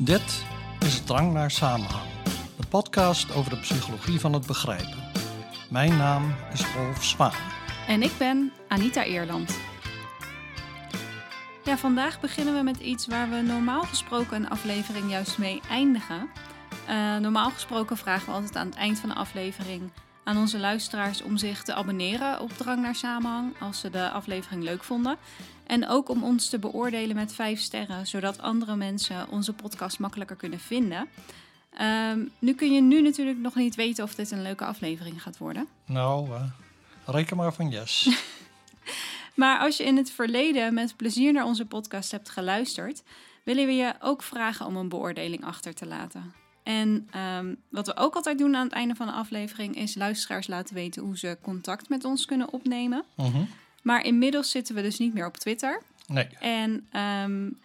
Dit is Drang naar Samenhang, de podcast over de psychologie van het begrijpen. Mijn naam is Rolf Zwaan. En ik ben Anita Eerland. Ja, vandaag beginnen we met iets waar we normaal gesproken een aflevering juist mee eindigen. Uh, normaal gesproken vragen we altijd aan het eind van de aflevering aan onze luisteraars om zich te abonneren op Drang naar Samenhang als ze de aflevering leuk vonden. En ook om ons te beoordelen met vijf sterren, zodat andere mensen onze podcast makkelijker kunnen vinden. Ehm, nu kun je nu natuurlijk nog niet weten of dit een leuke aflevering gaat worden. Nou, uh, reken maar van yes. maar als je in het verleden met plezier naar onze podcast hebt geluisterd, willen we je ook vragen om een beoordeling achter te laten. En um, wat we ook altijd doen aan het einde van de aflevering is luisteraars laten weten hoe ze contact met ons kunnen opnemen. Mhm. Maar inmiddels zitten we dus niet meer op Twitter. Nee. En um,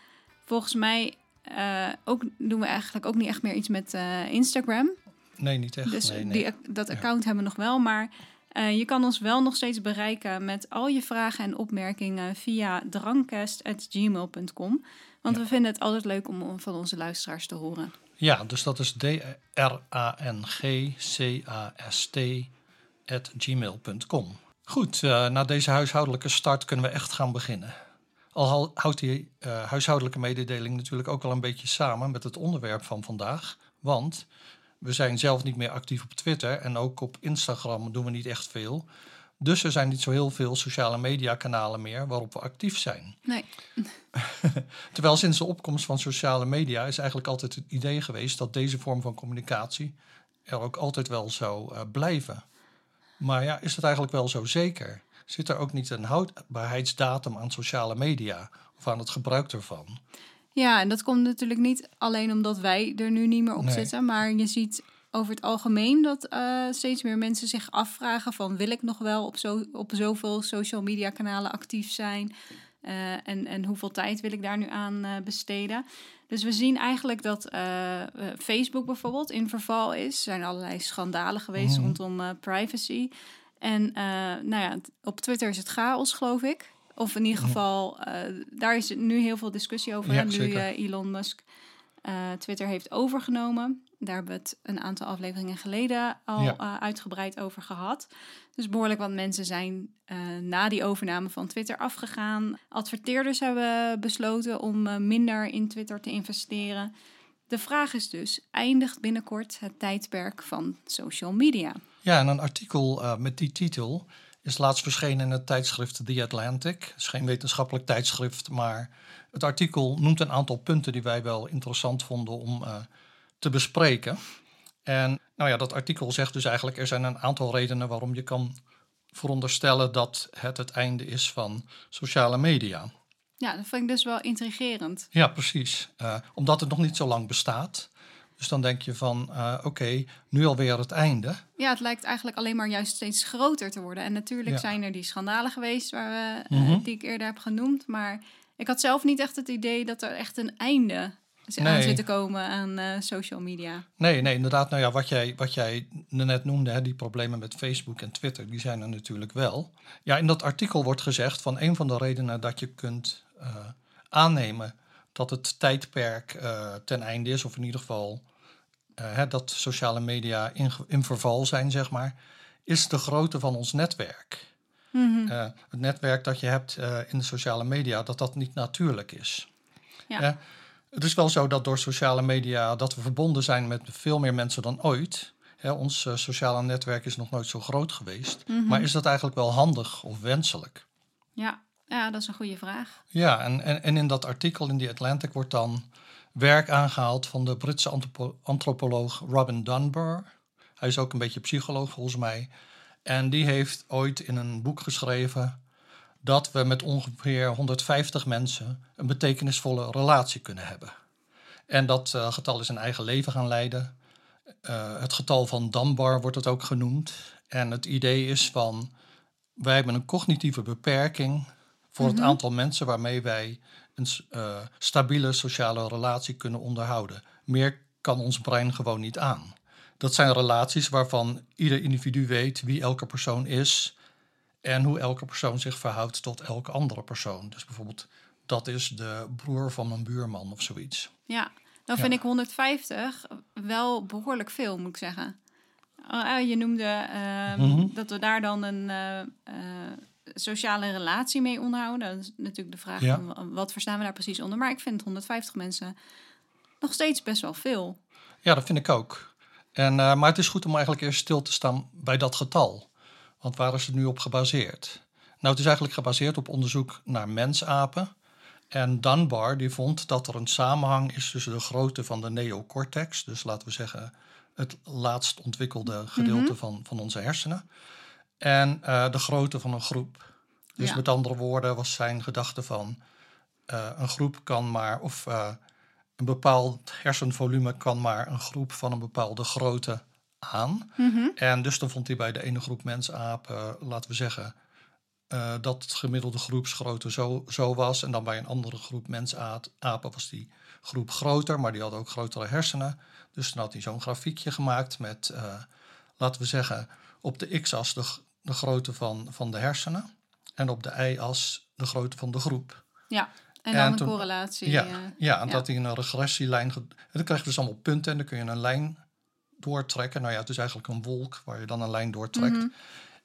volgens mij uh, ook, doen we eigenlijk ook niet echt meer iets met uh, Instagram. Nee, niet echt. Dus nee, nee. Die, dat account hebben we nog wel. Maar uh, je kan ons wel nog steeds bereiken met al je vragen en opmerkingen via drangcast.gmail.com. Want Ja. we vinden het altijd leuk om van onze luisteraars te horen. Ja, dus dat is D-R-A-N-G-C-A-S-T at gmail.com. Goed, eh, na deze huishoudelijke start kunnen we echt gaan beginnen. Al hou- houdt die eh, huishoudelijke mededeling natuurlijk ook al een beetje samen met het onderwerp van vandaag. Want we zijn zelf niet meer actief op Twitter en ook op Instagram doen we niet echt veel. Dus er zijn niet zo heel veel sociale mediakanalen meer waarop we actief zijn. Nee. Terwijl sinds de opkomst van sociale media is eigenlijk altijd het idee geweest dat deze vorm van communicatie er ook altijd wel zou eh, blijven. Maar ja, is dat eigenlijk wel zo zeker? Zit er ook niet een houdbaarheidsdatum aan sociale media of aan het gebruik ervan? Ja, en dat komt natuurlijk niet alleen omdat wij er nu niet meer op Nee. zitten. Maar je ziet over het algemeen dat eh, steeds meer mensen zich afvragen van... wil ik nog wel op, zo, op zoveel social media kanalen actief zijn? Eh, en, en hoeveel tijd wil ik daar nu aan eh, besteden? Dus we zien eigenlijk dat eh, Facebook bijvoorbeeld in verval is. Er zijn allerlei schandalen geweest Mhm. rondom eh, privacy. En eh, nou ja, op Twitter is het chaos, geloof ik. Of in ieder geval, daar is nu heel veel discussie over. Ja, nu Elon Musk eh, Twitter heeft overgenomen. Daar hebben we het een aantal afleveringen geleden al Ja. eh, uitgebreid over gehad. Dus behoorlijk wat mensen zijn eh, na die overname van Twitter afgegaan. Adverteerders hebben besloten om minder in Twitter te investeren. De vraag is dus, eindigt binnenkort het tijdperk van social media? Ja, en een artikel met die titel is laatst verschenen in het tijdschrift The Atlantic. Het is geen wetenschappelijk tijdschrift, maar het artikel noemt een aantal punten die wij wel interessant vonden om eh, te bespreken. En nou ja, dat artikel zegt dus eigenlijk, er zijn een aantal redenen waarom je kan veronderstellen dat het het einde is van sociale media. Ja, dat vind ik dus wel intrigerend. Ja, precies. Eh, omdat het nog niet zo lang bestaat. Dus dan denk je van, eh, oké, nu alweer het einde. Ja, het lijkt eigenlijk alleen maar juist steeds groter te worden. En natuurlijk Ja. zijn er die schandalen geweest waar we, eh, Mhm. die ik eerder heb genoemd. Maar ik had zelf niet echt het idee dat er echt een einde z- aan Nee. zit te komen aan eh, social media. Nee, nee, inderdaad. Nou ja, wat jij, wat jij net noemde, hè, die problemen met Facebook en Twitter, die zijn er natuurlijk wel. Ja, in dat artikel wordt gezegd van een van de redenen dat je kunt aannemen dat het tijdperk eh, ten einde is, of in ieder geval eh, hè, dat sociale media in, verval zijn, zeg maar, is de grootte van ons netwerk. Mhm. Eh, het netwerk dat je hebt in de sociale media, dat dat niet natuurlijk is. Ja. Het is wel zo dat door sociale media dat we verbonden zijn met veel meer mensen dan ooit. Hè, ons sociale netwerk is nog nooit zo groot geweest. Mhm. Maar is dat eigenlijk wel handig of wenselijk? ja. Ja, dat is een goede vraag. Ja, en, en, en in dat artikel in The Atlantic wordt dan werk aangehaald van de Britse antropo- antropoloog Robin Dunbar. Hij is ook een beetje psycholoog volgens mij. En die heeft ooit in een boek geschreven dat we met ongeveer 150 mensen een betekenisvolle relatie kunnen hebben. En dat eh, getal is een eigen leven gaan leiden. Eh, het getal van Dunbar wordt het ook genoemd. En het idee is van, wij hebben een cognitieve beperking voor het Mhm. aantal mensen waarmee wij een eh, stabiele sociale relatie kunnen onderhouden. Meer kan ons brein gewoon niet aan. Dat zijn relaties waarvan ieder individu weet wie elke persoon is en hoe elke persoon zich verhoudt tot elke andere persoon. Dus bijvoorbeeld, dat is de broer van mijn buurman of zoiets. Ja, Nou vind ik 150 wel behoorlijk veel, moet ik zeggen. Uh, je noemde uh, Mhm. dat we daar dan een eh, eh, sociale relatie mee onderhouden. Dat is natuurlijk de vraag Ja. van wa- wat verstaan we daar precies onder. Maar ik vind 150 mensen nog steeds best wel veel. Ja, dat vind ik ook. En, eh, maar het is goed om eigenlijk eerst stil te staan bij dat getal. Want waar is het nu op gebaseerd? Nou, het is eigenlijk gebaseerd op onderzoek naar mensapen. En Dunbar die vond dat er een samenhang is tussen de grootte van de neocortex, dus laten we zeggen het laatst ontwikkelde gedeelte van, van onze hersenen, en eh, de grootte van een groep. Dus Ja. met andere woorden was zijn gedachte van eh, een groep kan maar, of eh, een bepaald hersenvolume kan maar een groep van een bepaalde grootte aan. En dus dan vond hij bij de ene groep mensapen, laten we zeggen, dat het gemiddelde groepsgrootte zo, zo was. En dan bij een andere groep mensapen was die groep groter, maar die hadden ook grotere hersenen. Dus dan had hij zo'n grafiekje gemaakt met, laten we zeggen, op de x-as de, de grootte van, van de hersenen. En op de y-as de grootte van de groep. Ja, en En dan een toen- correlatie. Ja, eh, ja, en ja. dat hij een regressielijn. En dan krijg je dus allemaal punten en dan kun je een lijn doortrekken. Nou ja, het is eigenlijk een wolk waar je dan een lijn doortrekt. Mhm.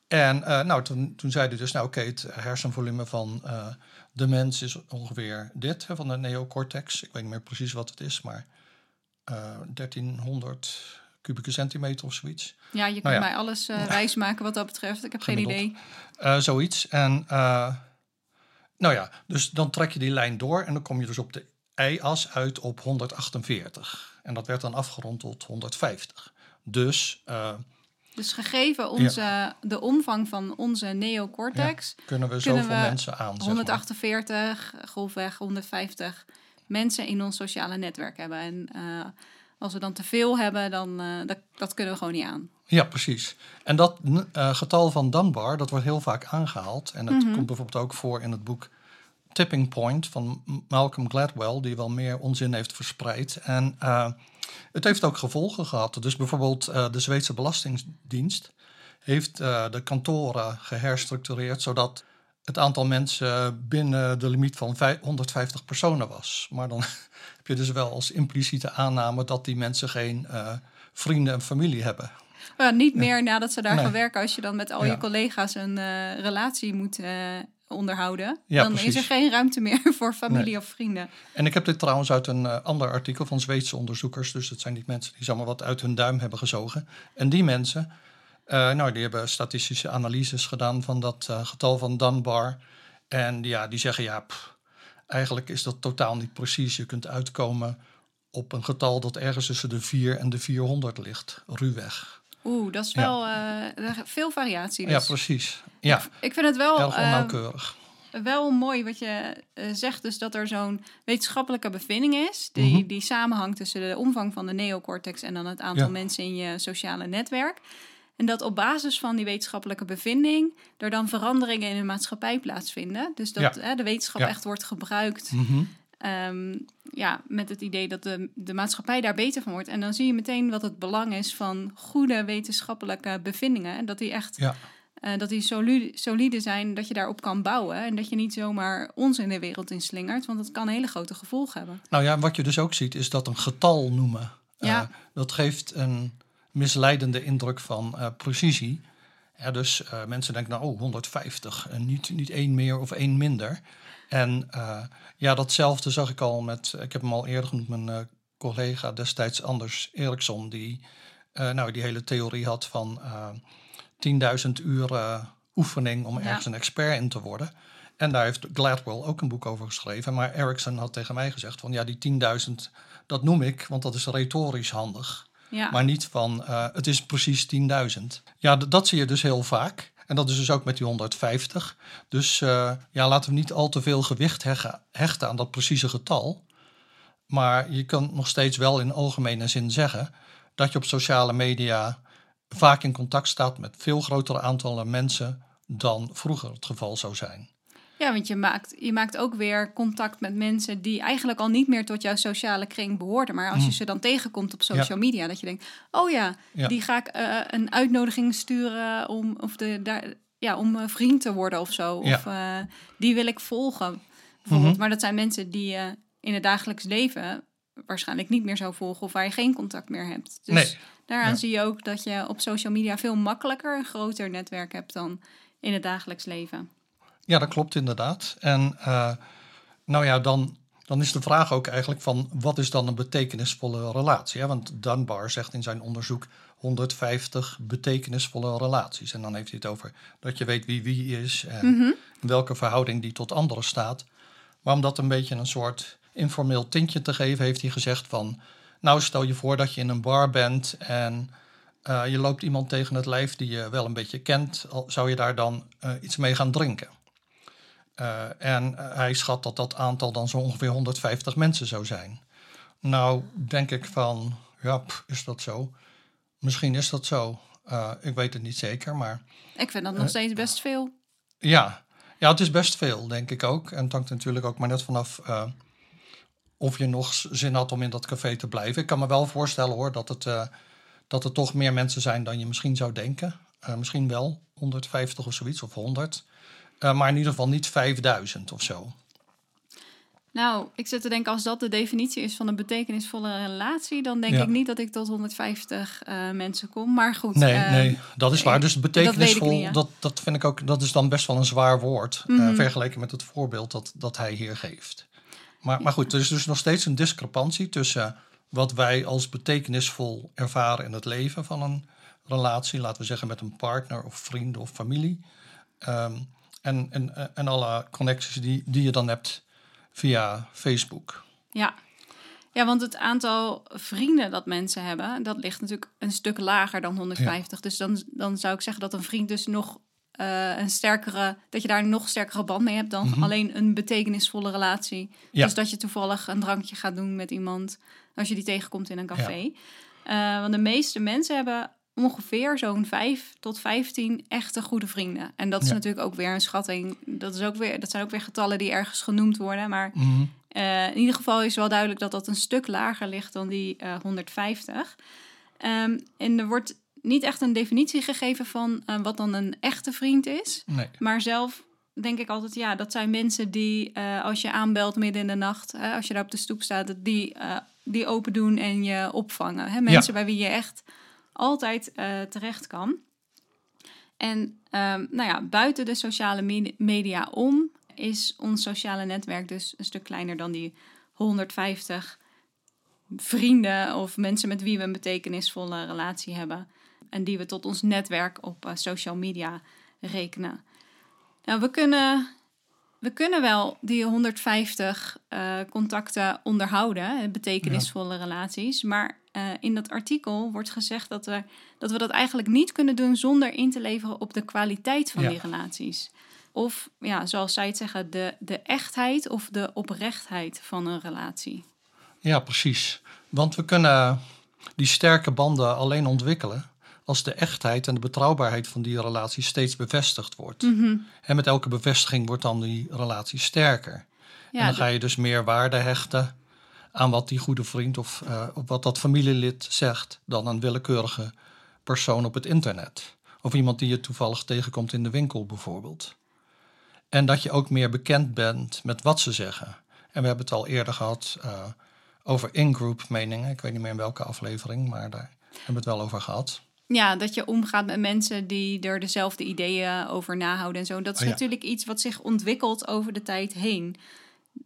En eh, nou, toen, toen zei hij dus, nou oké, het hersenvolume van eh, de mens is ongeveer dit, hè, van de neocortex. Ik weet niet meer precies wat het is, maar eh 1300 kubieke centimeter of zoiets. ja, je kunt Nou ja. mij alles eh wijsmaken wat dat betreft. Ik heb geen idee. Eh, zoiets. En eh, nou ja, dus dan trek je die lijn door en dan kom je dus op de y-as uit op 148. En dat werd dan afgerond tot 150. Dus Dus gegeven onze, de omvang van onze neocortex, kunnen we Kunnen zoveel we mensen aan. zeg maar. 148, golfweg 150 mensen in ons sociale netwerk hebben. En als we dan te veel hebben, dan eh, dat, dat kunnen we gewoon niet aan. Ja, precies. En dat eh, getal van Dunbar, dat wordt heel vaak aangehaald. En dat Mhm. komt bijvoorbeeld ook voor in het boek Tipping Point van Malcolm Gladwell, die wel meer onzin heeft verspreid. En eh, het heeft ook gevolgen gehad. Dus bijvoorbeeld de Zweedse Belastingdienst heeft de kantoren geherstructureerd, zodat het aantal mensen binnen de limiet van vij- 150 personen was. Maar dan je dus wel als impliciete aanname dat die mensen geen eh, vrienden en familie hebben. Niet meer nadat ze daar Nee. gaan werken, als je dan met al Ja. je collega's een eh, relatie moet eh, onderhouden. Ja, dan is er geen ruimte meer voor familie Nee. of vrienden. En ik heb dit trouwens uit een ander artikel van Zweedse onderzoekers. Dus het zijn niet mensen die zomaar wat uit hun duim hebben gezogen. En die mensen, nou, die hebben statistische analyses gedaan van dat getal van Dunbar. En ja, die zeggen ja, pff, eigenlijk is dat totaal niet precies. Je kunt uitkomen op een getal dat ergens tussen de 4 en de 400 ligt, ruwweg. Oeh, dat is Ja. wel eh, veel variatie. Ja, Dus precies. Ja, ik vind het wel, erg eh, onnauwkeurig. wel mooi wat je eh, zegt. Dus dat er zo'n wetenschappelijke bevinding is. Die, Mhm. die samenhangt tussen de omvang van de neocortex en dan het aantal Ja. mensen in je sociale netwerk. En dat op basis van die wetenschappelijke bevinding er dan veranderingen in de maatschappij plaatsvinden. Dus dat Ja. hè, de wetenschap Ja. echt wordt gebruikt Mhm. Ehm, ja, met het idee dat de, de maatschappij daar beter van wordt. En dan zie je meteen wat het belang is van goede wetenschappelijke bevindingen. En dat die echt Ja. eh, dat die solide, solide zijn, dat je daarop kan bouwen. En dat je niet zomaar ons in de wereld inslingert, want dat kan hele grote gevolgen hebben. Nou ja, wat je dus ook ziet is dat een getal noemen. Ja. eh, dat geeft een misleidende indruk van eh, precisie. Ja, dus eh, mensen denken nou, oh, 150 en niet, niet één meer of één minder. En eh, ja, datzelfde zag ik al met, ik heb hem al eerder genoemd, mijn collega destijds Anders Eriksson, die nou, die hele theorie had van eh 10.000 uur oefening om Ja. ergens een expert in te worden. En daar heeft Gladwell ook een boek over geschreven. Maar Erickson had tegen mij gezegd van ja, die 10.000, dat noem ik, want dat is retorisch handig. Ja, Maar niet van eh, het is precies 10.000. Ja, dat zie je dus heel vaak. En dat is dus ook met die 150. Dus eh, ja, laten we niet al te veel gewicht hechten aan dat precieze getal. Maar je kan nog steeds wel in algemene zin zeggen dat je op sociale media vaak in contact staat met veel grotere aantallen mensen dan vroeger het geval zou zijn. Ja want je maakt, je maakt ook weer contact met mensen die eigenlijk al niet meer tot jouw sociale kring behoorden. Maar als je Mm. ze dan tegenkomt op social media, dat je denkt, oh ja, die ga ik eh, een uitnodiging sturen om, of de, daar, ja, om eh, vriend te worden of zo. Of eh, die wil ik volgen, bijvoorbeeld. Mhm. Maar dat zijn mensen die je in het dagelijks leven waarschijnlijk niet meer zou volgen of waar je geen contact meer hebt. Dus Nee. daaraan Ja. zie je ook dat je op social media veel makkelijker een groter netwerk hebt dan in het dagelijks leven. Ja, dat klopt inderdaad. En eh, nou ja, dan, dan is de vraag ook eigenlijk van wat is dan een betekenisvolle relatie? Hè? Want Dunbar zegt in zijn onderzoek 150 betekenisvolle relaties. En dan heeft hij het over dat je weet wie wie is en Mhm. welke verhouding die tot anderen staat. Maar om dat een beetje een soort informeel tintje te geven, heeft hij gezegd van... Nou, stel je voor dat je in een bar bent en eh, je loopt iemand tegen het lijf die je wel een beetje kent. Zou je daar dan eh, iets mee gaan drinken? Eh, en eh, hij schat dat dat aantal dan zo ongeveer 150 mensen zou zijn. Nou, denk ik van, ja, pff, is dat zo? Misschien is dat zo. Eh, ik weet het niet zeker, maar Ik vind dat nog steeds best veel. ja. ja, het is best veel, denk ik ook. En het hangt natuurlijk ook maar net vanaf of je nog zin had om in dat café te blijven. Ik kan me wel voorstellen hoor dat het, dat er toch meer mensen zijn dan je misschien zou denken. Misschien wel 150 of zoiets, of 100. Eh, maar in ieder geval niet 5000 of zo. Nou, ik zit te denken, als dat de definitie is van een betekenisvolle relatie, dan denk Ja. ik niet dat ik tot 150 eh, mensen kom. Maar goed. Nee, eh, nee, dat is waar. Dus weet ik betekenisvol, niet, ja. dat, dat vind ik ook, dat is dan best wel een zwaar woord. eh, Mhm. vergeleken met het voorbeeld dat, dat hij hier geeft. Maar, maar goed, er is dus nog steeds een discrepantie tussen wat wij als betekenisvol ervaren in het leven van een relatie, laten we zeggen met een partner of vrienden of familie. Ehm, en, en, en alle connecties die, die je dan hebt via Facebook. Ja. ja, want het aantal vrienden dat mensen hebben, dat ligt natuurlijk een stuk lager dan 150. Dus dan, dan zou ik zeggen dat een vriend dus nog eh, een sterkere, dat je daar een nog sterkere band mee hebt dan Mhm. alleen een betekenisvolle relatie. Ja. Dus dat je toevallig een drankje gaat doen met iemand als je die tegenkomt in een café. Eh, want de meeste mensen hebben ongeveer zo'n 5 tot 15 echte goede vrienden. En dat is Ja. natuurlijk ook weer een schatting. Dat, is ook weer, dat zijn ook weer getallen die ergens genoemd worden. Maar Mhm. eh, in ieder geval is wel duidelijk dat dat een stuk lager ligt dan die eh, 150. Ehm, en er wordt niet echt een definitie gegeven van eh, wat dan een echte vriend is. Nee. Maar zelf denk ik altijd, ja, dat zijn mensen die eh, als je aanbelt midden in de nacht, als je daar op de stoep staat, die, eh, die open doen en je opvangen. Hè? Mensen bij wie je echt altijd eh, terecht kan. En ehm, nou ja, buiten de sociale me- media om is ons sociale netwerk dus een stuk kleiner dan die 150 vrienden of mensen met wie we een betekenisvolle relatie hebben. En die we tot ons netwerk op eh, social media rekenen. Nou, we kunnen, we kunnen wel die 150 eh, contacten onderhouden, betekenisvolle relaties. Maar eh, in dat artikel wordt gezegd dat we, dat we dat eigenlijk niet kunnen doen zonder in te leveren op de kwaliteit van Ja. die relaties. Of ja, zoals zij het zeggen, de, de echtheid of de oprechtheid van een relatie. Ja, precies. Want we kunnen die sterke banden alleen ontwikkelen als de echtheid en de betrouwbaarheid van die relatie steeds bevestigd wordt. Mhm. En met elke bevestiging wordt dan die relatie sterker. en dan ga je dus meer waarde hechten aan wat die goede vriend of uh, op wat dat familielid zegt, dan een willekeurige persoon op het internet. Of iemand die je toevallig tegenkomt in de winkel bijvoorbeeld. En dat je ook meer bekend bent met wat ze zeggen. En we hebben het al eerder gehad uh, over in-group meningen. Ik weet niet meer in welke aflevering, maar daar hebben we het wel over gehad. Ja, dat je omgaat met mensen die er dezelfde ideeën over nahouden en zo. Dat is Oh ja. natuurlijk iets wat zich ontwikkelt over de tijd heen.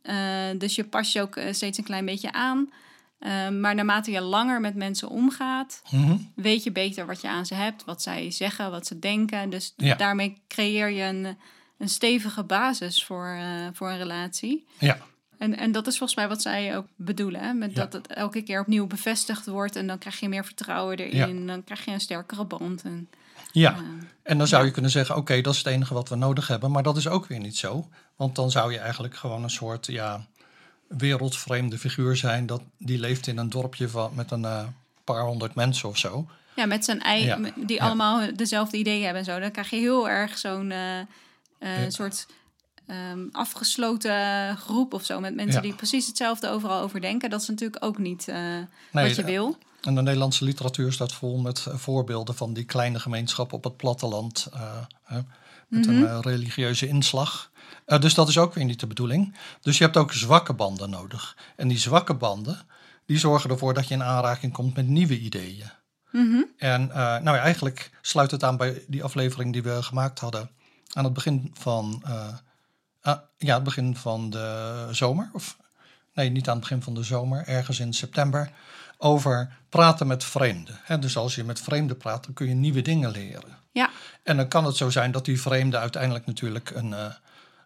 Uh, dus je past je ook uh, steeds een klein beetje aan. Uh, maar naarmate je langer met mensen omgaat, mm-hmm. weet je beter wat je aan ze hebt, wat zij zeggen, wat ze denken. Dus Ja. daarmee creëer je een, een stevige basis voor, uh, voor een relatie. Ja, En, en dat is volgens mij wat zij ook bedoelen. Hè? Met Ja. Dat het elke keer opnieuw bevestigd wordt. En dan krijg je meer vertrouwen erin. Dan krijg je een sterkere band. En, ja. En dan zou je kunnen zeggen, oké, dat is het enige wat we nodig hebben. Maar dat is ook weer niet zo. Want dan zou je eigenlijk gewoon een soort ja, wereldvreemde figuur zijn. Dat, die leeft in een dorpje van, met een uh, paar honderd mensen of zo. ja, met zijn eigen, Ja. die allemaal dezelfde ideeën hebben en zo. Dan krijg je heel erg zo'n eh, eh, Ja. soort ehm, afgesloten groep of zo. Met mensen Ja. die precies hetzelfde overal over denken. Dat is natuurlijk ook niet eh, wat je eh, wil. En de Nederlandse literatuur staat vol met eh, voorbeelden van die kleine gemeenschappen op het platteland. eh, hè, met een Mhm. eh, religieuze inslag. Dus dat is ook weer niet de bedoeling. Dus je hebt ook zwakke banden nodig. En die zwakke banden, die zorgen ervoor dat je in aanraking komt met nieuwe ideeën. Mhm. En nou ja, eigenlijk sluit het aan bij die aflevering die we gemaakt hadden aan het begin van, ah, ja, het begin van de zomer. Of nee, niet aan het begin van de zomer, ergens in september. Over praten met vreemden. Hè, dus als je met vreemden praat, dan kun je nieuwe dingen leren. Ja. En dan kan het zo zijn dat die vreemde uiteindelijk natuurlijk een, eh,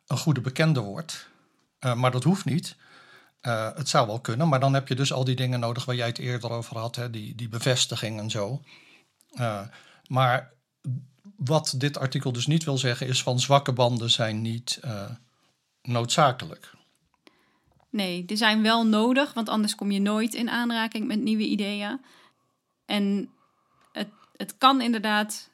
een goede bekende wordt. Eh, maar dat hoeft niet. Eh, het zou wel kunnen, maar dan heb je dus al die dingen nodig waar jij het eerder over had, hè, die, die bevestiging en zo. Maar wat dit artikel dus niet wil zeggen, is van zwakke banden zijn niet noodzakelijk. Nee, die zijn wel nodig, want anders kom je nooit in aanraking met nieuwe ideeën. En het, het kan inderdaad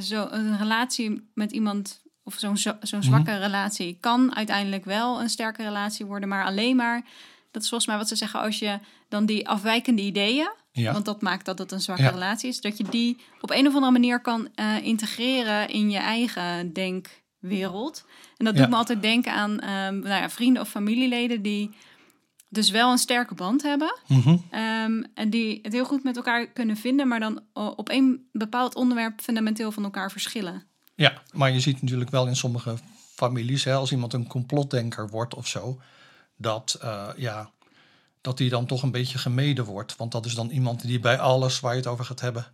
zo een relatie met iemand, of zo'n zo, zo'n zwakke relatie, kan uiteindelijk wel een sterke relatie worden, maar alleen maar, dat is volgens mij wat ze zeggen, als je dan die afwijkende ideeën, Ja. want dat maakt dat het een zwakke Ja. relatie is, dat je die op een of andere manier kan eh, integreren in je eigen denkwereld. En dat Ja. doet me altijd denken aan ehm, nou ja, vrienden of familieleden die dus wel een sterke band hebben. Mhm. ehm, en die het heel goed met elkaar kunnen vinden, maar dan o- op een bepaald onderwerp fundamenteel van elkaar verschillen. Ja, maar je ziet natuurlijk wel in sommige families, hè, als iemand een complotdenker wordt of zo, dat, eh, ja, dat die dan toch een beetje gemeden wordt. Want dat is dan iemand die bij alles waar je het over gaat hebben,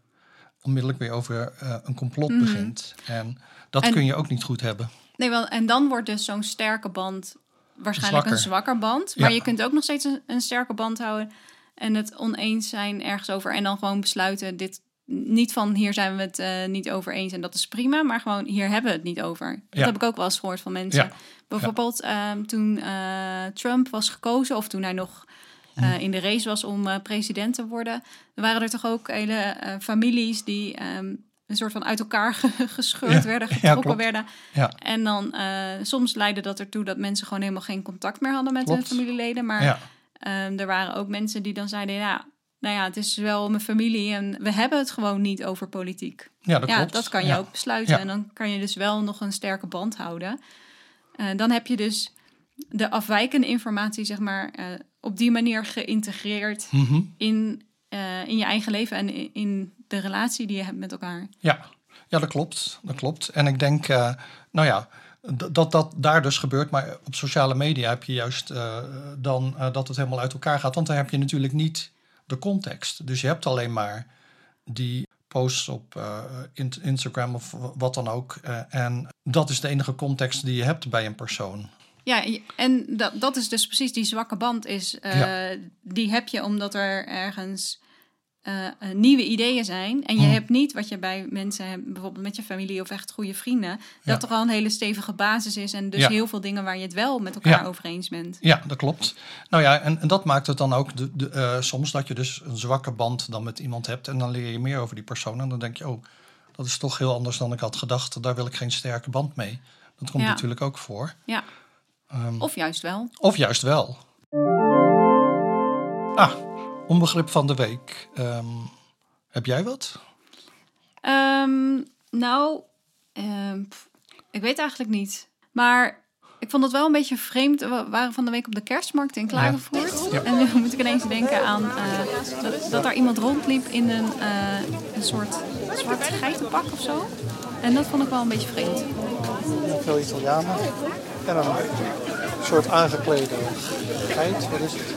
onmiddellijk weer over eh, een complot Mhm. begint. En dat En- kun je ook niet goed hebben. Nee, wel, en dan wordt dus zo'n sterke band waarschijnlijk Zwakker. een zwakker band. Maar Ja. je kunt ook nog steeds een, een sterke band houden en het oneens zijn ergens over. En dan gewoon besluiten, dit niet van hier zijn we het eh, niet over eens en dat is prima. Maar gewoon hier hebben we het niet over. Dat Ja. heb ik ook wel eens gehoord van mensen. Ja. Bijvoorbeeld ehm, toen eh, Trump was gekozen of toen hij nog eh, in de race was om eh, president te worden. Er waren er toch ook hele eh, families die ehm, een soort van uit elkaar ge- gescheurd Ja. werden, getrokken werden. Ja, En dan soms leidde dat ertoe dat mensen gewoon helemaal geen contact meer hadden met Klopt. hun familieleden. Maar ehm, er waren ook mensen die dan zeiden, ja, nou ja, het is wel mijn familie en we hebben het gewoon niet over politiek. ja, dat ja, klopt. dat kan je ook besluiten. En dan kan je dus wel nog een sterke band houden. Dan heb je dus de afwijkende informatie, zeg maar, op die manier geïntegreerd Mhm. in, eh, in je eigen leven en in, in de relatie die je hebt met elkaar. Ja, ja dat klopt. Dat klopt. En ik denk, eh, nou ja, dat dat daar dus gebeurt. Maar op sociale media heb je juist eh, dan dat het helemaal uit elkaar gaat. Want dan heb je natuurlijk niet de context. Dus je hebt alleen maar die posts op in- Instagram of wat dan ook. En dat is de enige context die je hebt bij een persoon. Ja, en dat, dat is dus precies die zwakke band is. eh, Die heb je omdat er ergens eh, nieuwe ideeën zijn. En je Hmm. hebt niet wat je bij mensen hebt, bijvoorbeeld met je familie of echt goede vrienden, dat Ja. er al een hele stevige basis is. En dus Ja. heel veel dingen waar je het wel met elkaar Ja. over eens bent. Ja, dat klopt. Nou ja, en, en dat maakt het dan ook de, de, eh, soms dat je dus een zwakke band dan met iemand hebt. En dan leer je meer over die persoon. En dan denk je, oh, dat is toch heel anders dan ik had gedacht. Daar wil ik geen sterke band mee. Dat komt natuurlijk ook voor. Ja. Ehm, Of juist wel. of juist wel. Ah, onbegrip van de week. Ehm, heb jij wat? Ehm, nou, ehm, pff, ik weet eigenlijk niet. Maar ik vond het wel een beetje vreemd. We waren van de week op de kerstmarkt in Klagenvoort. Ja. En nu moet ik ineens denken aan eh, dat, dat daar iemand rondliep in een, eh, een soort zwart geitenpak of zo. En dat vond ik wel een beetje vreemd. Veel Italianen. En een soort aangeklede geit. Wat is het?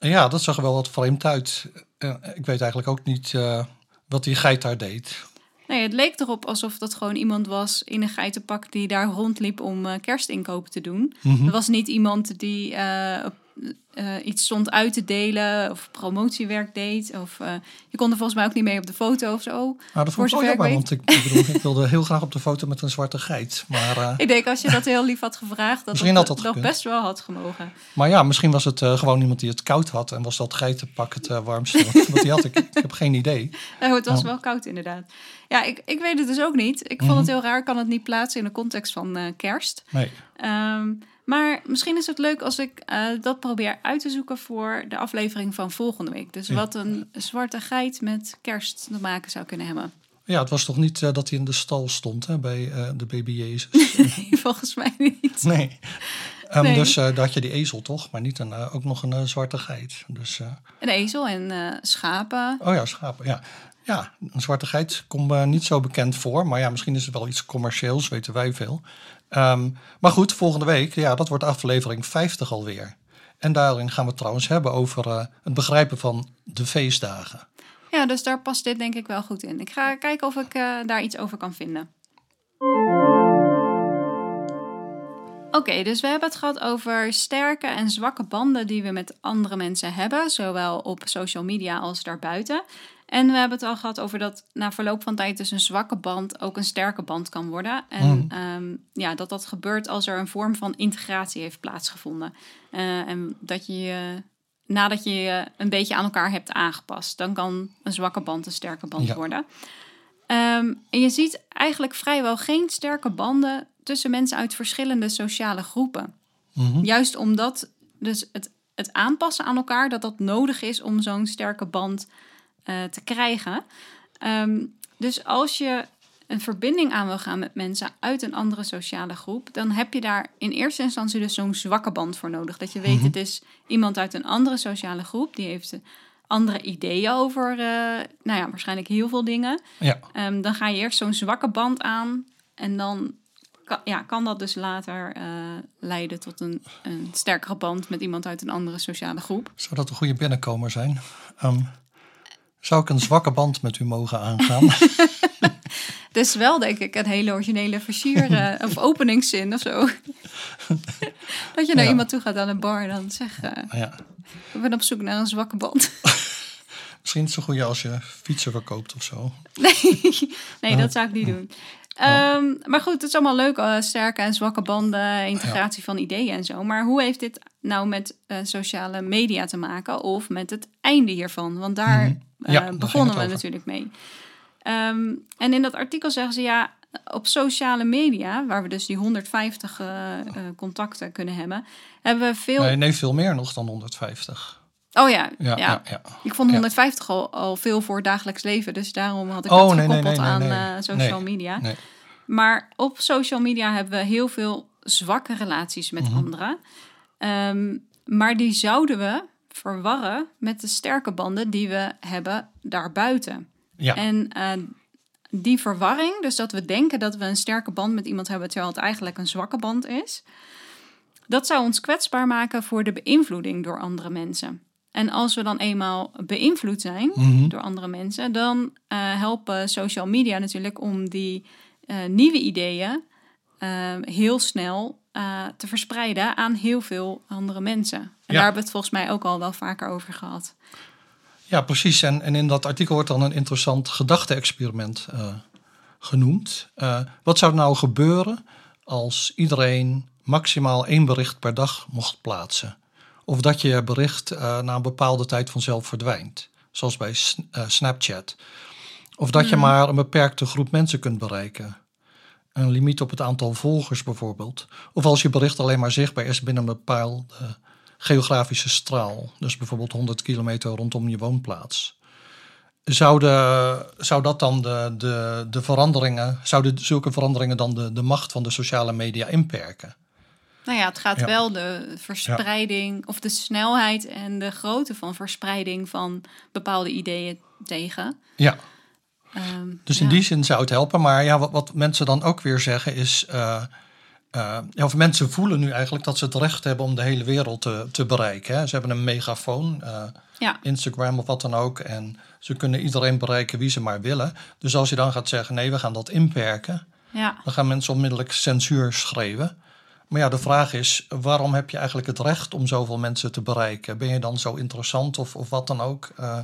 Ja. ja, dat zag er wel wat vreemd uit. Eh, ik weet eigenlijk ook niet eh, wat die geit daar deed. Nee, het leek erop alsof dat gewoon iemand was in een geitenpak die daar rondliep om eh, kerstinkopen te doen. Mhm. Er was niet iemand die eh, eh, iets stond uit te delen of promotiewerk deed. Of, eh, je kon er volgens mij ook niet mee op de foto of zo. Nou, dat vond ik wel jammer, want ik, ik, bedoel, ik wilde heel graag op de foto met een zwarte geit. Maar, eh, Ik denk als je dat heel lief had gevraagd, dat Misschien dat, dat best wel had gemogen. maar ja, misschien was het gewoon iemand die het koud had en was dat geitenpak het warmste wat, wat hij had. Ik, ik heb geen idee. Nou, het was wel koud inderdaad. Ja, ik, ik weet het dus ook niet. Ik Mhm. vond het heel raar, ik kan het niet plaatsen in de context van kerst. Nee. Ehm, maar misschien is het leuk als ik eh, dat probeer uit te zoeken voor de aflevering van volgende week. Dus Ja. wat een zwarte geit met kerst te maken zou kunnen hebben. Ja, het was toch niet eh, dat hij in de stal stond hè, bij eh, de baby Jezus? Nee, volgens mij niet. Nee. Ehm, Nee. Dus daar had je die ezel toch, maar niet een, ook nog een zwarte geit. Dus, Een ezel en schapen. oh ja, schapen, ja. Ja, een zwarte geit komt niet zo bekend voor. Maar ja, misschien is het wel iets commercieels, weten wij veel. Ehm, maar goed, volgende week, ja, dat wordt aflevering 50 alweer. En daarin gaan we het trouwens hebben over eh, het begrijpen van de feestdagen. Ja, dus daar past dit denk ik wel goed in. Ik ga kijken of ik eh, daar iets over kan vinden. Oké, dus we hebben het gehad over sterke en zwakke banden die we met andere mensen hebben, zowel op social media als daarbuiten. En we hebben het al gehad over dat na verloop van tijd dus een zwakke band ook een sterke band kan worden. En Mhm. ehm, ja, dat dat gebeurt als er een vorm van integratie heeft plaatsgevonden. Eh, en dat je je nadat je je een beetje aan elkaar hebt aangepast. Dan kan een zwakke band een sterke band Ja. worden. Ehm, en je ziet eigenlijk vrijwel geen sterke banden tussen mensen uit verschillende sociale groepen. Mhm. Juist omdat dus het, het aanpassen aan elkaar, dat dat nodig is om zo'n sterke band eh, te krijgen. Ehm, dus als je een verbinding aan wil gaan met mensen uit een andere sociale groep, dan heb je daar in eerste instantie dus zo'n zwakke band voor nodig. Dat je weet, Mhm. het is iemand uit een andere sociale groep, die heeft andere ideeën over, eh, nou ja, waarschijnlijk heel veel dingen. Ja, Ehm, dan ga je eerst zo'n zwakke band aan en dan kan, ja, kan dat dus later eh, leiden tot een, een sterkere band met iemand uit een andere sociale groep. zou dat een goede binnenkomer zijn? Ehm, zou ik een zwakke band met u mogen aangaan? Dus wel, denk ik, een hele originele versier eh, of openingszin of zo. dat je naar Ja. iemand toe gaat aan een bar en dan zeg eh, ja. ik ben op zoek naar een zwakke band. Misschien is het zo goed als je fietsen verkoopt of zo. nee, nee, dat zou ik niet doen. Ehm, maar goed, het is allemaal leuk, eh, sterke en zwakke banden, integratie van ideeën en zo. Maar hoe heeft dit nou met sociale media te maken of met het einde hiervan? Want daar Mhm. Ja, ging begonnen we natuurlijk mee. Ehm, en in dat artikel zeggen ze ja, op sociale media, waar we dus die 150 eh, eh, contacten kunnen hebben, hebben we veel. Nee, nee, veel meer nog dan 150. Oh ja, Ja, ja. Ik vond Ja. 150 al, al veel voor het dagelijks leven, dus daarom had ik Oh, dat nee, gekoppeld nee, aan eh, social media. Nee. Maar op social media hebben we heel veel zwakke relaties met Mhm. anderen. Ehm, maar die zouden we verwarren met de sterke banden die we hebben daarbuiten. Ja, En eh, die verwarring, dus dat we denken dat we een sterke band met iemand hebben, terwijl het eigenlijk een zwakke band is, dat zou ons kwetsbaar maken voor de beïnvloeding door andere mensen. En als we dan eenmaal beïnvloed zijn Mhm. door andere mensen, dan eh, helpen social media natuurlijk om die eh, nieuwe ideeën heel snel eh, te verspreiden aan heel veel andere mensen. En daar hebben we het volgens mij ook al wel vaker over gehad. ja precies. En, en in dat artikel wordt dan een interessant gedachte-experiment eh, genoemd. Eh, wat zou nou gebeuren als iedereen maximaal één bericht per dag mocht plaatsen? Of dat je bericht na een bepaalde tijd vanzelf verdwijnt, zoals bij Snapchat. Of dat je maar een beperkte groep mensen kunt bereiken. Een limiet op het aantal volgers bijvoorbeeld. Of als je bericht alleen maar zichtbaar is binnen een bepaalde geografische straal. Dus bijvoorbeeld 100 kilometer rondom je woonplaats. Zou, de, zou dat dan de, de, de veranderingen, zouden zulke veranderingen dan de, de macht van de sociale media inperken? Nou ja, het gaat Ja. wel de verspreiding of de snelheid en de grootte van verspreiding van bepaalde ideeën tegen. Ja, Ehm, dus in ja. die zin zou het helpen. Maar ja, wat, wat mensen dan ook weer zeggen is. eh, eh, ja, of mensen voelen nu eigenlijk dat ze het recht hebben om de hele wereld te, te bereiken. Hè. Ze hebben een megafoon, eh, Ja. Instagram of wat dan ook. En ze kunnen iedereen bereiken wie ze maar willen. Dus als je dan gaat zeggen: nee, we gaan dat inperken. Ja, Dan gaan mensen onmiddellijk censuur schreeuwen. Maar ja, de vraag is, waarom heb je eigenlijk het recht om zoveel mensen te bereiken? Ben je dan zo interessant of, of wat dan ook? Eh,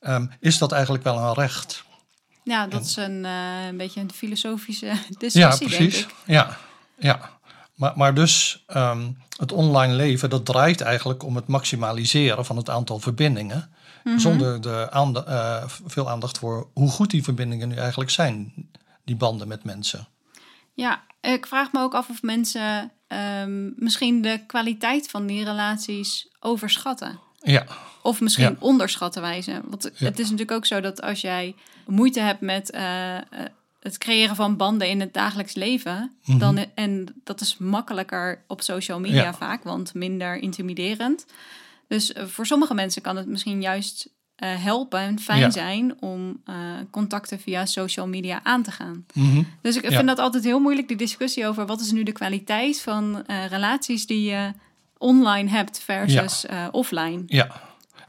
ehm, is dat eigenlijk wel een recht? Ja dat is een, eh, een beetje een filosofische Ja, discussie, denk precies. ik. Ja, ja. Maar, maar dus ehm, het online leven, dat draait eigenlijk om het maximaliseren van het aantal verbindingen. Mhm. Zonder de eh, veel aandacht voor hoe goed die verbindingen nu eigenlijk zijn. Die banden met mensen. Ja, ik vraag me ook af of mensen ehm, misschien de kwaliteit van die relaties overschatten. Ja, Of misschien Ja. onderschatten wijzen. Want Ja. het is natuurlijk ook zo dat als jij moeite hebt met eh, eh, het creëren van banden in het dagelijks leven. Mhm. dan, en dat is makkelijker op social media Ja. vaak, want minder intimiderend. Dus eh, voor sommige mensen kan het misschien juist helpen en fijn Ja. zijn om contacten via social media aan te gaan. Mhm. Dus ik Ja. vind dat altijd heel moeilijk, die discussie over wat is nu de kwaliteit van relaties die je online hebt versus eh, offline. Ja.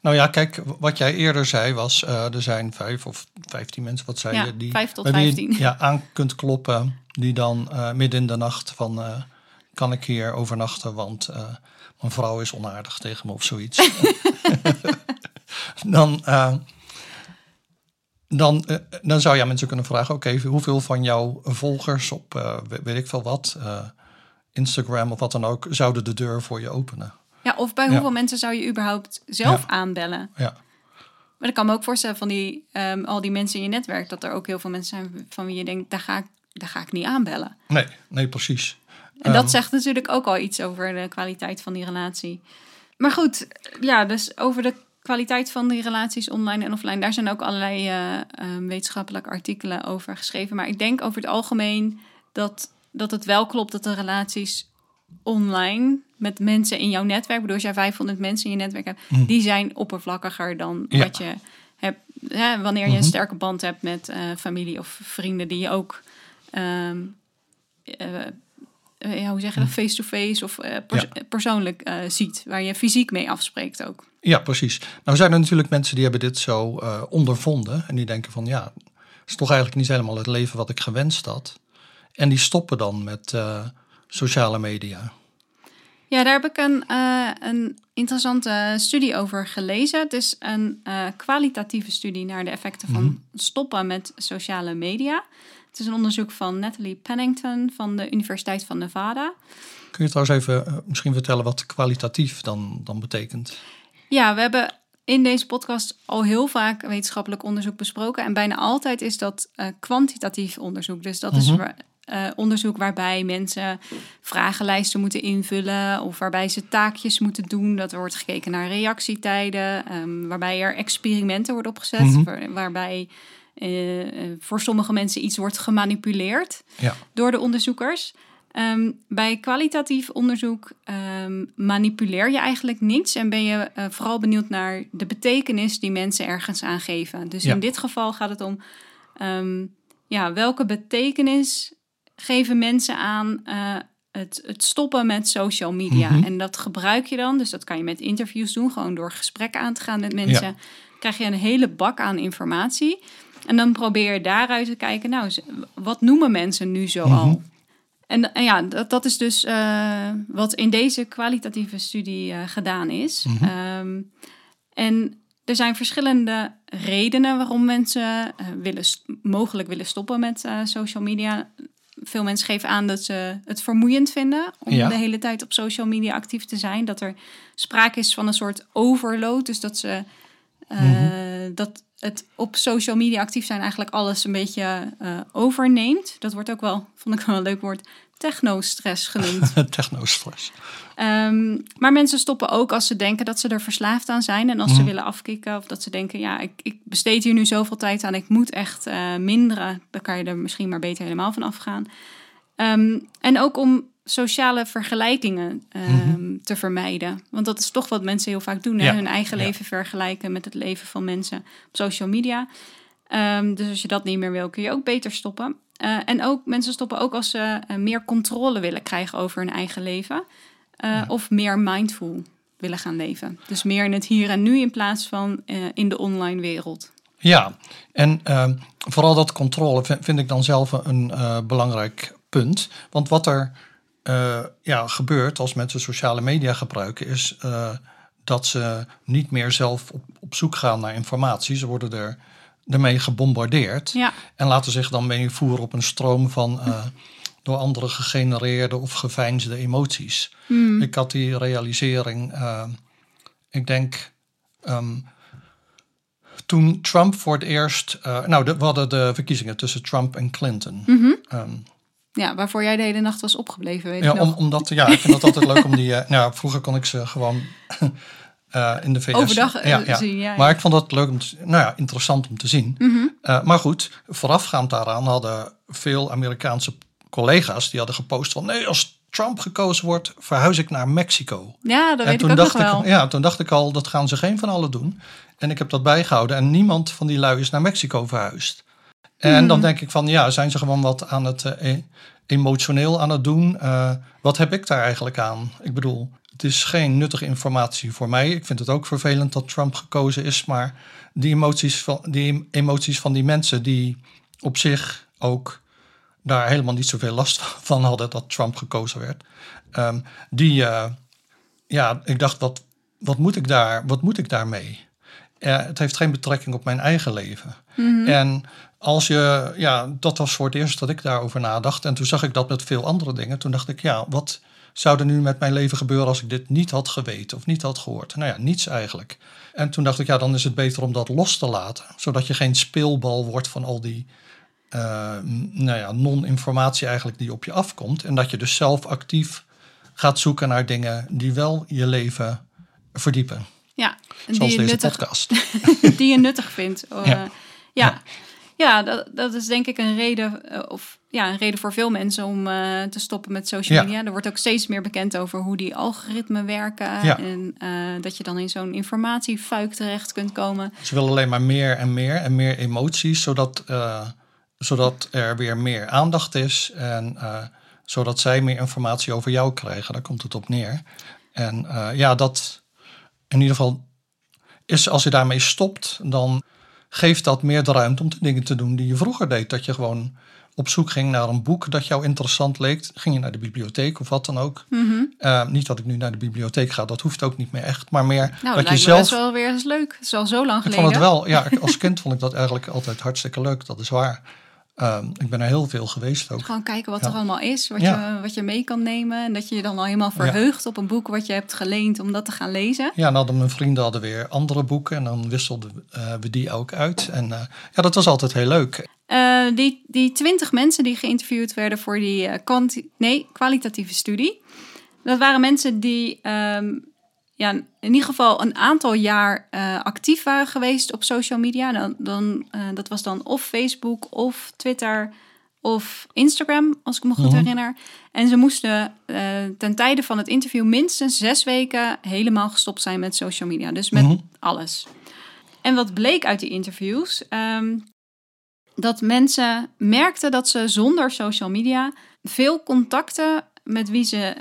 Nou ja, kijk, wat jij eerder zei was, eh, er zijn vijf of vijftien mensen, wat zei Ja, je? Die, vijf tot bij wie je, vijftien. Ja, aan kunt kloppen, die dan eh, midden in de nacht van, kan ik hier overnachten, want mijn vrouw is onaardig tegen me of zoiets. dan, dan, dan zou je mensen kunnen vragen, oké, hoeveel van jouw volgers op, we- weet ik veel wat, Instagram of wat dan ook, zouden de deur voor je openen? Ja, of bij Ja. hoeveel mensen zou je überhaupt zelf Ja. aanbellen? Ja. Maar ik kan me ook voorstellen van die, ehm, al die mensen in je netwerk, dat er ook heel veel mensen zijn van wie je denkt, daar ga ik, daar ga ik niet aanbellen. Nee, nee, precies. En dat Ehm, zegt natuurlijk ook al iets over de kwaliteit van die relatie. Maar goed, ja, dus over de kwaliteit van die relaties online en offline, daar zijn ook allerlei ehm, wetenschappelijke artikelen over geschreven. Maar ik denk over het algemeen dat, dat het wel klopt dat de relaties online met mensen in jouw netwerk, bedoel als jij 500 mensen in je netwerk hebt, Mm. die zijn oppervlakkiger dan Ja. wat je hebt hè, wanneer je een Mhm. sterke band hebt met eh, familie of vrienden die je ook ehm, eh, eh, ja, hoe zeg je dat, face-to-face of pers- persoonlijk ziet, waar je fysiek mee afspreekt ook. Ja, precies. Nou zijn er natuurlijk mensen die hebben dit zo ondervonden. En die denken van ja, het is toch eigenlijk niet helemaal het leven wat ik gewenst had. En die stoppen dan met eh, sociale media. Ja, daar heb ik een, eh, een interessante studie over gelezen. Het is een eh, kwalitatieve studie naar de effecten van Mhm. stoppen met sociale media. Het is een onderzoek van Natalie Pennington van de Universiteit van Nevada. Kun je trouwens even misschien vertellen wat kwalitatief dan, dan betekent? Ja, we hebben in deze podcast al heel vaak wetenschappelijk onderzoek besproken. En bijna altijd is dat kwantitatief onderzoek. Dus dat is Mhm. Eh, onderzoek waarbij mensen vragenlijsten moeten invullen. Of waarbij ze taakjes moeten doen. Dat er wordt gekeken naar reactietijden. ehm, waarbij er experimenten worden opgezet. Mhm. waar- waarbij eh, eh, voor sommige mensen iets wordt gemanipuleerd Ja, door de onderzoekers. Ehm, bij kwalitatief onderzoek ehm, manipuleer je eigenlijk niets en ben je vooral benieuwd naar de betekenis die mensen ergens aan geven. Dus Ja. in dit geval gaat het om ja, welke betekenis geven mensen aan eh, het, het stoppen met social media. Mhm. En dat gebruik je dan, dus dat kan je met interviews doen, gewoon door gesprekken aan te gaan met mensen. Krijg je een hele bak aan informatie. En dan probeer je daaruit te kijken, nou, wat noemen mensen nu zo Mhm. al? En, en ja, dat, dat is dus eh, wat in deze kwalitatieve studie eh, gedaan is. Mhm. Ehm, en er zijn verschillende redenen waarom mensen willen mogelijk willen stoppen met social media. Veel mensen geven aan dat ze het vermoeiend vinden om Ja. de hele tijd op social media actief te zijn. Dat er sprake is van een soort overload. Dus dat ze eh, dat het op social media actief zijn eigenlijk alles een beetje eh, overneemt. Dat wordt ook wel, vond ik wel een leuk woord, technostress genoemd. technostress. Ehm, maar mensen stoppen ook als ze denken dat ze er verslaafd aan zijn. En als ze Mhm. willen afkicken of dat ze denken, ja, ik, ik besteed hier nu zoveel tijd aan, ik moet echt eh, minderen. Dan kan je er misschien maar beter helemaal van afgaan. Ehm, en ook om sociale vergelijkingen ehm, te vermijden. Want dat is toch wat mensen heel vaak doen. Hè? Ja, Hun eigen ja. leven vergelijken met het leven van mensen op social media. Ehm, dus als je dat niet meer wil, kun je ook beter stoppen. Eh, en ook mensen stoppen ook als ze eh, meer controle willen krijgen over hun eigen leven. Eh, Of meer mindful willen gaan leven. Dus meer in het hier en nu in plaats van in de online wereld. Ja, en ehm, vooral dat controle vind, vind ik dan zelf een belangrijk punt. Want wat er eh, ja, gebeurt als mensen sociale media gebruiken, is eh, dat ze niet meer zelf op, op zoek gaan naar informatie. Ze worden er ermee gebombardeerd Ja, en laten zich dan meevoeren op een stroom van eh, door anderen gegenereerde of geveinsde emoties. Hmm. Ik had die realisering, ik denk, ehm, toen Trump voor het eerst, nou, de, we hadden de verkiezingen tussen Trump en Clinton. Mhm. Ehm, ja, waarvoor jij de hele nacht was opgebleven, weet ja, om, omdat, ja, ik vind het altijd leuk om die, eh, nou, vroeger kon ik ze gewoon eh, in de VS. Overdag eh, zien, ja, Maar ik vond dat leuk om te, nou ja, interessant om te zien. Mhm. Maar goed, voorafgaand daaraan hadden veel Amerikaanse collega's die hadden gepost van nee, als Trump gekozen wordt, verhuis ik naar Mexico. Ja, dat en weet toen ik ook dacht nog wel. Ik, ja, toen dacht ik al, dat gaan ze geen van allen doen. En ik heb dat bijgehouden en niemand van die lui is naar Mexico verhuisd. En dan denk ik van, ja, zijn ze gewoon wat aan het eh, e- emotioneel aan het doen? Eh, wat heb ik daar eigenlijk aan? Ik bedoel, het is geen nuttige informatie voor mij. Ik vind het ook vervelend dat Trump gekozen is, maar die emoties van die, emoties van die mensen die op zich ook daar helemaal niet zoveel last van hadden dat Trump gekozen werd. ehm, die, eh, ja, ik dacht, wat, wat, moet ik daar, wat moet ik daarmee? Het heeft geen betrekking op mijn eigen leven. Mhm. En als je, ja, dat was voor het eerst dat ik daarover nadacht. En toen zag ik dat met veel andere dingen. Toen dacht ik, ja, wat zou er nu met mijn leven gebeuren als ik dit niet had geweten of niet had gehoord? Nou ja, niets eigenlijk. En toen dacht ik, ja, dan is het beter om dat los te laten. Zodat je geen speelbal wordt van al die eh, nou ja, non-informatie eigenlijk die op je afkomt. En dat je dus zelf actief gaat zoeken naar dingen die wel je leven verdiepen. Ja, en Zoals die deze nuttig, podcast. die je nuttig vindt. Ja. eh, ja, ja. dat, dat is denk ik een reden, eh, of, ja, een reden voor veel mensen om eh, te stoppen met social Ja. media. Er wordt ook steeds meer bekend over hoe die algoritmen werken. Ja. En eh, dat je dan in zo'n informatiefuik terecht kunt komen. Ze willen alleen maar meer en meer en meer emoties, zodat, zodat er weer meer aandacht is en zodat zij meer informatie over jou krijgen. Daar komt het op neer. En ja, dat in ieder geval is als je daarmee stopt, dan geeft dat meer de ruimte om de dingen te doen die je vroeger deed. Dat je gewoon op zoek ging naar een boek dat jou interessant leek. Ging je naar de bibliotheek of wat dan ook. Mhm. Eh, niet dat ik nu naar de bibliotheek ga, dat hoeft ook niet meer echt. Maar meer Nou, dat dat je zelf best wel weer eens leuk. Het is al zo lang ik geleden. vond het wel, ja, ik- als kind vond ik dat eigenlijk altijd hartstikke leuk. Dat is waar. Ehm, ik ben er heel veel geweest ook. Gewoon kijken wat Ja. er allemaal is, wat, Ja. je, wat je mee kan nemen. En dat je je dan al helemaal verheugt op een boek wat je hebt geleend om dat te gaan lezen. Ja, en hadden mijn vrienden hadden weer andere boeken en dan wisselden eh, we die ook uit. En eh, ja, dat was altijd heel leuk. Eh, die, die twintig mensen die geïnterviewd werden voor die eh, nee, kwalitatieve studie. Dat waren mensen die ehm, ja, in ieder geval een aantal jaar eh, actief waren geweest op social media. Dan, dan, eh, dat was dan of Facebook of Twitter of Instagram, als ik me goed Mhm. herinner. En ze moesten eh, ten tijde van het interview minstens zes weken helemaal gestopt zijn met social media. Dus met Mhm. alles. En wat bleek uit die interviews? Ehm, dat mensen merkten dat ze zonder social media veel contacten met wie ze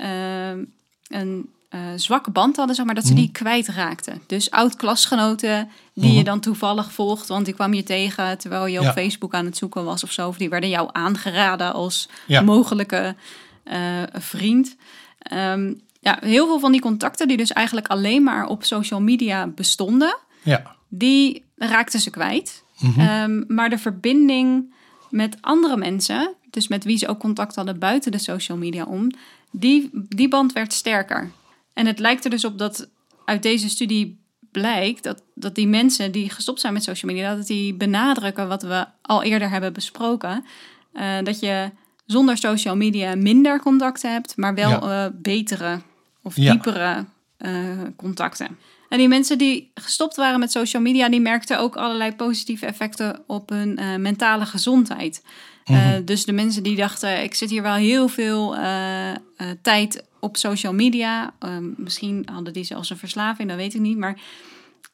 een eh, zwakke band hadden, zeg maar, dat ze Mhm. die kwijtraakten. Dus oud-klasgenoten die Mhm. je dan toevallig volgt, want die kwam je tegen terwijl je op Ja. Facebook aan het zoeken was of zo. Of die werden jou aangeraden als Ja. mogelijke eh, vriend. Ehm, ja, heel veel van die contacten die dus eigenlijk alleen maar op social media bestonden, Ja. die raakten ze kwijt. Mhm. Ehm, maar de verbinding met andere mensen, dus met wie ze ook contact hadden buiten de social media om, die, die band werd sterker. En het lijkt er dus op dat uit deze studie blijkt dat, dat die mensen die gestopt zijn met social media, dat die benadrukken wat we al eerder hebben besproken. Eh, dat je zonder social media minder contacten hebt, maar wel Ja. eh, betere of Ja. diepere eh, contacten. En die mensen die gestopt waren met social media, die merkten ook allerlei positieve effecten op hun mentale gezondheid. Mhm. dus de mensen die dachten, ik zit hier wel heel veel tijd op social media. Ehm, misschien hadden die zelfs een verslaving, dat weet ik niet. Maar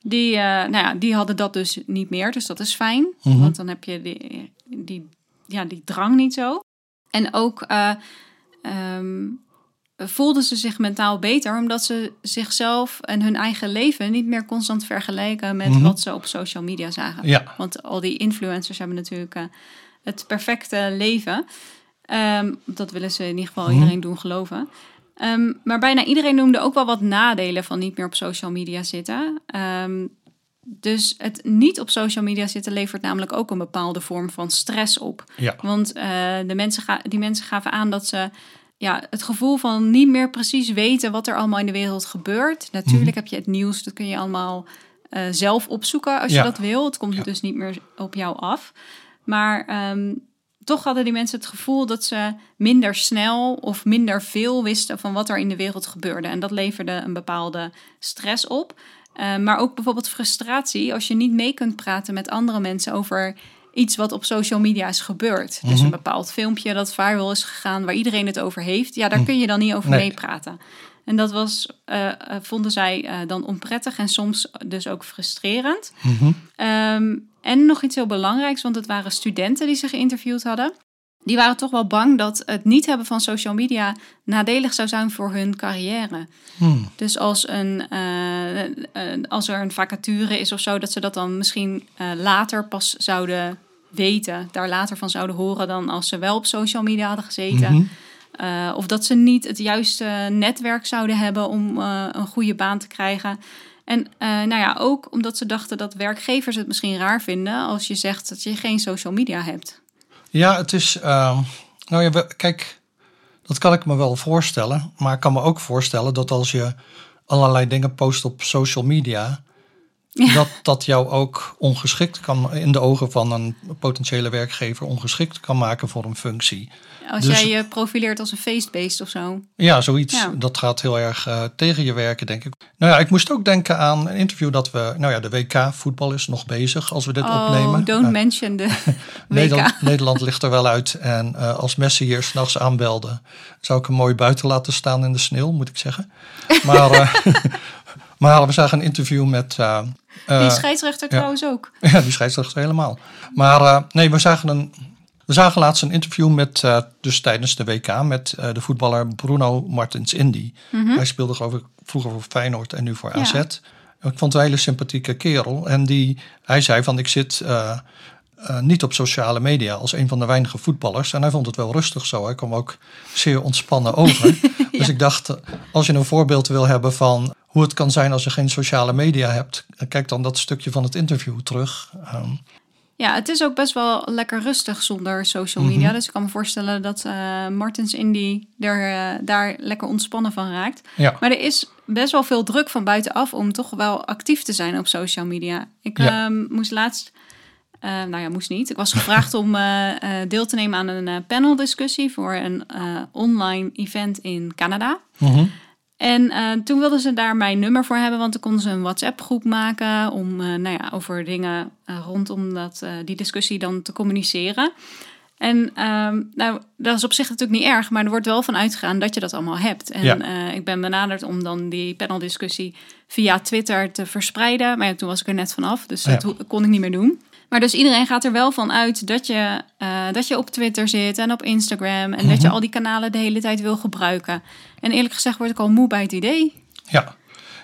die, eh, nou ja, die hadden dat dus niet meer. Dus dat is fijn. Mhm. Want dan heb je die, die, ja, die drang niet zo. En ook eh, ehm, voelden ze zich mentaal beter, omdat ze zichzelf en hun eigen leven niet meer constant vergelijken met Mhm. wat ze op social media zagen. Ja. Want al die influencers hebben natuurlijk eh, het perfecte leven. Ehm, dat willen ze in ieder geval Mhm. iedereen doen geloven. Ehm, maar bijna iedereen noemde ook wel wat nadelen van niet meer op social media zitten. Ehm, dus het niet op social media zitten levert namelijk ook een bepaalde vorm van stress op. Ja. Want eh, de mensen ga- die mensen gaven aan dat ze ja, het gevoel van niet meer precies weten wat er allemaal in de wereld gebeurt. Natuurlijk Mhm. heb je het nieuws, dat kun je allemaal eh, zelf opzoeken als je dat wil. Het komt Ja. dus niet meer op jou af. Maar ehm, toch hadden die mensen het gevoel dat ze minder snel of minder veel wisten van wat er in de wereld gebeurde. En dat leverde een bepaalde stress op. Eh, maar ook bijvoorbeeld frustratie als je niet mee kunt praten met andere mensen over iets wat op social media is gebeurd. Dus Mhm. een bepaald filmpje dat viral is gegaan, waar iedereen het over heeft. Ja, daar Mhm. kun je dan niet over Nee. meepraten. En dat was, eh, eh, vonden zij eh, dan onprettig en soms dus ook frustrerend. Mhm. Ehm, en nog iets heel belangrijks, want het waren studenten die ze geïnterviewd hadden. Die waren toch wel bang dat het niet hebben van social media nadelig zou zijn voor hun carrière. Hmm. Dus als, een, als er een vacature is of zo, dat ze dat dan misschien later pas zouden weten, daar later van zouden horen dan als ze wel op social media hadden gezeten. Mhm. Eh, of dat ze niet het juiste netwerk zouden hebben om eh, een goede baan te krijgen. En eh, nou ja, ook omdat ze dachten dat werkgevers het misschien raar vinden als je zegt dat je geen social media hebt. Ja, het is. ehm, nou ja, we- kijk, dat kan ik me wel voorstellen. Maar ik kan me ook voorstellen dat als je allerlei dingen post op social media. Ja. Dat dat jou ook ongeschikt kan, in de ogen van een potentiële werkgever, ongeschikt kan maken voor een functie. Als Dus- jij je profileert als een feestbeest of zo. Ja, zoiets. Ja. Dat gaat heel erg eh, tegen je werken, denk ik. Nou ja, ik moest ook denken aan een interview dat we. Nou ja, de WK voetbal is nog bezig als we dit Oh, opnemen. don't Eh, mention de WK. Nederland, Nederland ligt er wel uit. En eh, als Messi hier s'nachts aanbelde, zou ik hem mooi buiten laten staan in de sneeuw, moet ik zeggen. Maar, eh, maar we zagen een interview met. Die scheidsrechter trouwens ook. ja, die scheidsrechter helemaal. Maar nee, we zagen, een, we zagen laatst een interview met, eh, dus tijdens de WK, met eh, de voetballer Bruno Martins Indy. Hij speelde geloof ik vroeger voor Feyenoord en nu voor Mhm. Ja. AZ. Ik vond het een hele sympathieke kerel. En die, hij zei van, ik zit eh, niet op sociale media als een van de weinige voetballers. En hij vond het wel rustig zo. Hij kwam ook zeer ontspannen over. Dus ik dacht, als je een voorbeeld wil hebben van hoe het kan zijn als je geen sociale media hebt, kijk dan dat stukje van het interview terug. Ehm, Ja, het is ook best wel lekker rustig zonder social Mhm. media. Dus ik kan me voorstellen dat eh Martens Indy er, eh, daar lekker ontspannen van raakt. ja. Maar er is best wel veel druk van buitenaf om toch wel actief te zijn op social media. Ik Ja. ehm, moest laatst, eh, nou ja, moest niet. Ik was gevraagd om deel te nemen aan een paneldiscussie voor een online event in Canada. Mhm. En eh, toen wilden ze daar mijn nummer voor hebben, want dan konden ze een WhatsApp-groep maken om eh, nou ja, over dingen eh, rondom dat, die discussie dan te communiceren. En ehm, nou, dat is op zich natuurlijk niet erg, maar er wordt wel van uitgegaan dat je dat allemaal hebt. En Ja. ik ben benaderd om dan die paneldiscussie via Twitter te verspreiden. Maar ja, toen was ik er net vanaf, dus Ja. dat kon ik niet meer doen. Maar dus iedereen gaat er wel van uit dat je, eh, dat je op Twitter zit en op Instagram. En dat je al die kanalen de hele tijd wil gebruiken. En eerlijk gezegd word ik al moe bij het idee. Ja.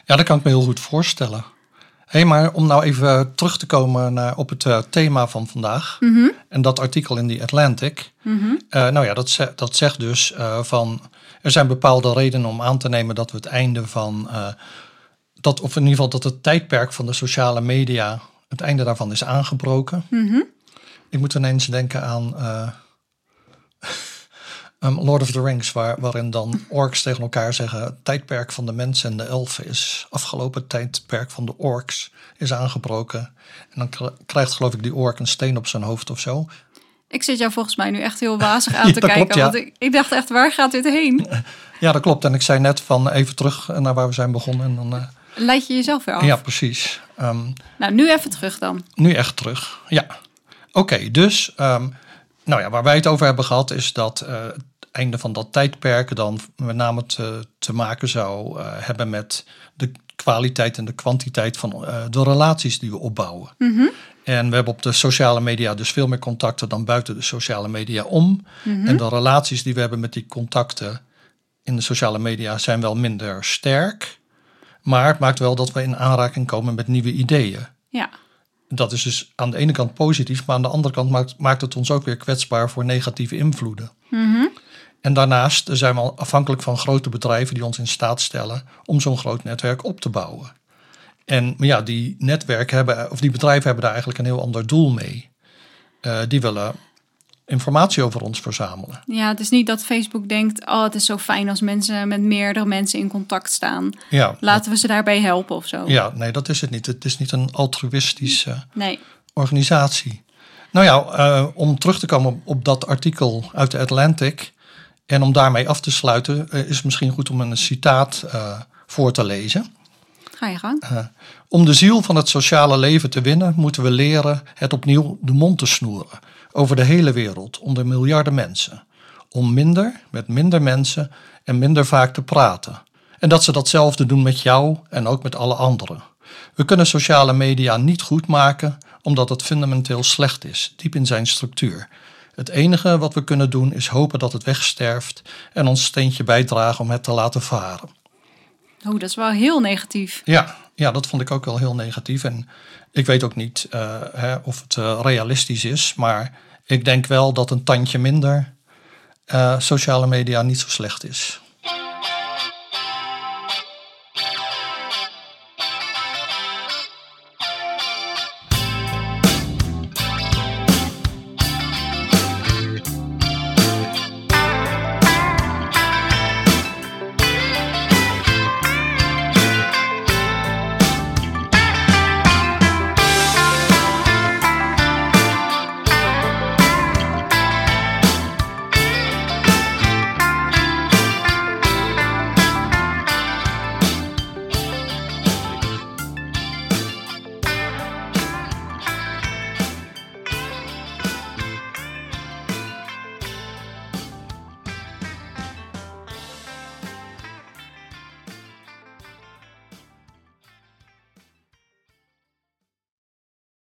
ja, dat kan ik me heel goed voorstellen. Hé, maar om nou even terug te komen naar, op het eh, thema van vandaag. En dat artikel in The Atlantic. Eh, nou ja, dat, ze- dat zegt dus van... Er zijn bepaalde redenen om aan te nemen dat we het einde van... dat, of in ieder geval dat het tijdperk van de sociale media... het einde daarvan is aangebroken. Ik moet ineens denken aan... eh, um, Lord of the Rings, waar, waarin dan orks tegen elkaar zeggen: het tijdperk van de mensen en de elfen is afgelopen, tijdperk van de orks is aangebroken. En dan kri- krijgt geloof ik die ork een steen op zijn hoofd of zo. Ik zit jou volgens mij nu echt heel wazig aan Ja, te kijken. klopt, ja. Want ik, ik dacht echt, waar gaat dit heen? Ja, dat klopt. En ik zei net van even terug naar waar we zijn begonnen. En dan, eh, Leid je jezelf weer af? ja, precies. Ehm, Nou, nu even terug dan. nu echt terug. Ja. Oké, dus ehm, nou ja, waar wij het over hebben gehad is dat eh, het einde van dat tijdperk dan met name te, te maken zou eh, hebben met de kwaliteit en de kwantiteit van eh, de relaties die we opbouwen. En we hebben op de sociale media dus veel meer contacten dan buiten de sociale media om. En de relaties die we hebben met die contacten in de sociale media zijn wel minder sterk. Maar het maakt wel dat we in aanraking komen met nieuwe ideeën. Ja. Dat is dus aan de ene kant positief, maar aan de andere kant maakt, maakt het ons ook weer kwetsbaar voor negatieve invloeden. En daarnaast zijn we al afhankelijk van grote bedrijven die ons in staat stellen om zo'n groot netwerk op te bouwen. En maar ja, die netwerken hebben, of die bedrijven hebben daar eigenlijk een heel ander doel mee. Eh, die willen informatie over ons verzamelen. ja, het is niet dat Facebook denkt... oh, het is zo fijn als mensen met meerdere mensen in contact staan. Ja, Laten we ze daarbij helpen of zo. ja, nee, dat is het niet. Het is niet een altruïstische Nee. organisatie. Nou ja, eh, om terug te komen op, op dat artikel uit de Atlantic en om daarmee af te sluiten, eh, is het misschien goed om een citaat eh, voor te lezen. Ga je gang. Om de ziel van het sociale leven te winnen, moeten we leren het opnieuw de mond te snoeren. Over de hele wereld, onder miljarden mensen. Om minder, met minder mensen en minder vaak te praten. En dat ze datzelfde doen met jou en ook met alle anderen. We kunnen sociale media niet goed maken omdat het fundamenteel slecht is, diep in zijn structuur. Het enige wat we kunnen doen is hopen dat het wegsterft en ons steentje bijdragen om het te laten varen. Oh, dat is wel heel negatief. Ja, ja, dat vond ik ook wel heel negatief. En ik weet ook niet uh, hè, of het uh, realistisch is, maar ik denk wel dat een tandje minder uh, sociale media niet zo slecht is.